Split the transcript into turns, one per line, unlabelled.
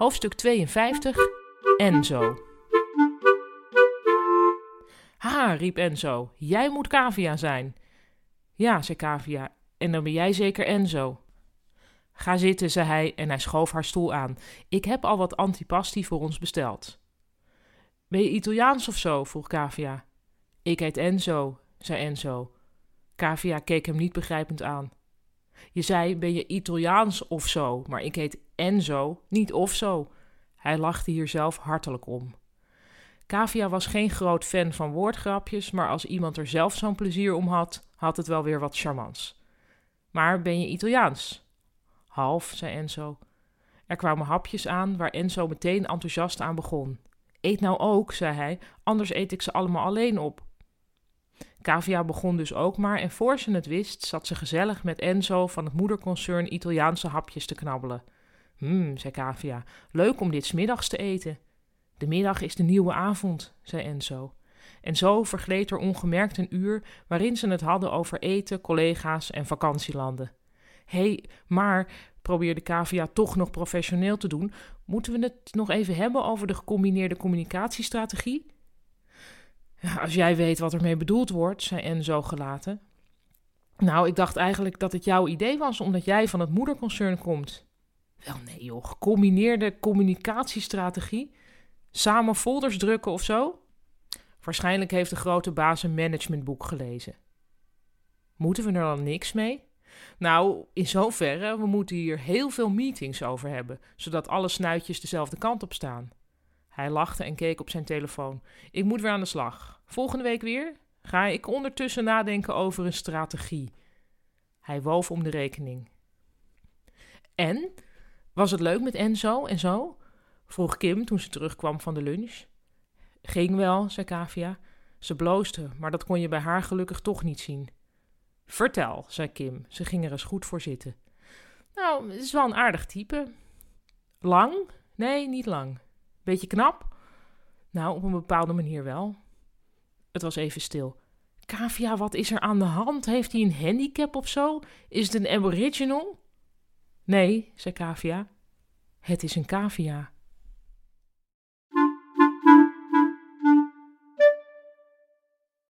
Hoofdstuk 52 Enzo. Ha, riep Enzo, jij moet Cavia zijn. Ja, zei Cavia, en dan ben jij zeker Enzo. Ga zitten, zei hij en hij schoof haar stoel aan. Ik heb al wat antipasti voor ons besteld. Ben je Italiaans of zo? vroeg Cavia. Ik heet Enzo, zei Enzo. Cavia keek hem niet begrijpend aan. Je zei, ben je Italiaans of zo, maar ik heet Enzo, niet of zo. Hij lachte hier zelf hartelijk om. Cavia was geen groot fan van woordgrapjes, maar als iemand er zelf zo'n plezier om had, had het wel weer wat charmants. Maar ben je Italiaans? Half, zei Enzo. Er kwamen hapjes aan waar Enzo meteen enthousiast aan begon. Eet nou ook, zei hij, anders eet ik ze allemaal alleen op. Cavia begon dus ook maar en voor ze het wist, zat ze gezellig met Enzo van het moederconcern Italiaanse hapjes te knabbelen. Hm, zei Cavia, leuk om dit smiddags te eten. De middag is de nieuwe avond, zei Enzo. En zo vergleed er ongemerkt een uur waarin ze het hadden over eten, collega's en vakantielanden. Hé, hey, maar, probeerde Cavia toch nog professioneel te doen, moeten we het nog even hebben over de gecombineerde communicatiestrategie? Als jij weet wat ermee bedoeld wordt, zei Enzo gelaten. Nou, ik dacht eigenlijk dat het jouw idee was, omdat jij van het moederconcern komt. Wel nee joh, gecombineerde communicatiestrategie? Samen folders drukken of zo? Waarschijnlijk heeft de grote baas een managementboek gelezen. Moeten we er dan niks mee? Nou, in zoverre, we moeten hier heel veel meetings over hebben, zodat alle snuitjes dezelfde kant op staan. Hij lachte en keek op zijn telefoon. Ik moet weer aan de slag. Volgende week weer? Ga ik ondertussen nadenken over een strategie. Hij woof om de rekening. En? Was het leuk met Enzo en zo? vroeg Kim toen ze terugkwam van de lunch. Ging wel, zei Kavia. Ze bloosde, maar dat kon je bij haar gelukkig toch niet zien. Vertel, zei Kim. Ze ging er eens goed voor zitten. Nou, het is wel een aardig type. Lang? Nee, niet lang. Beetje knap? Nou, op een bepaalde manier wel. Het was even stil. Kavia, wat is er aan de hand? Heeft hij een handicap of zo? Is het een aboriginal? Nee, zei Kavia. Het is een cavia.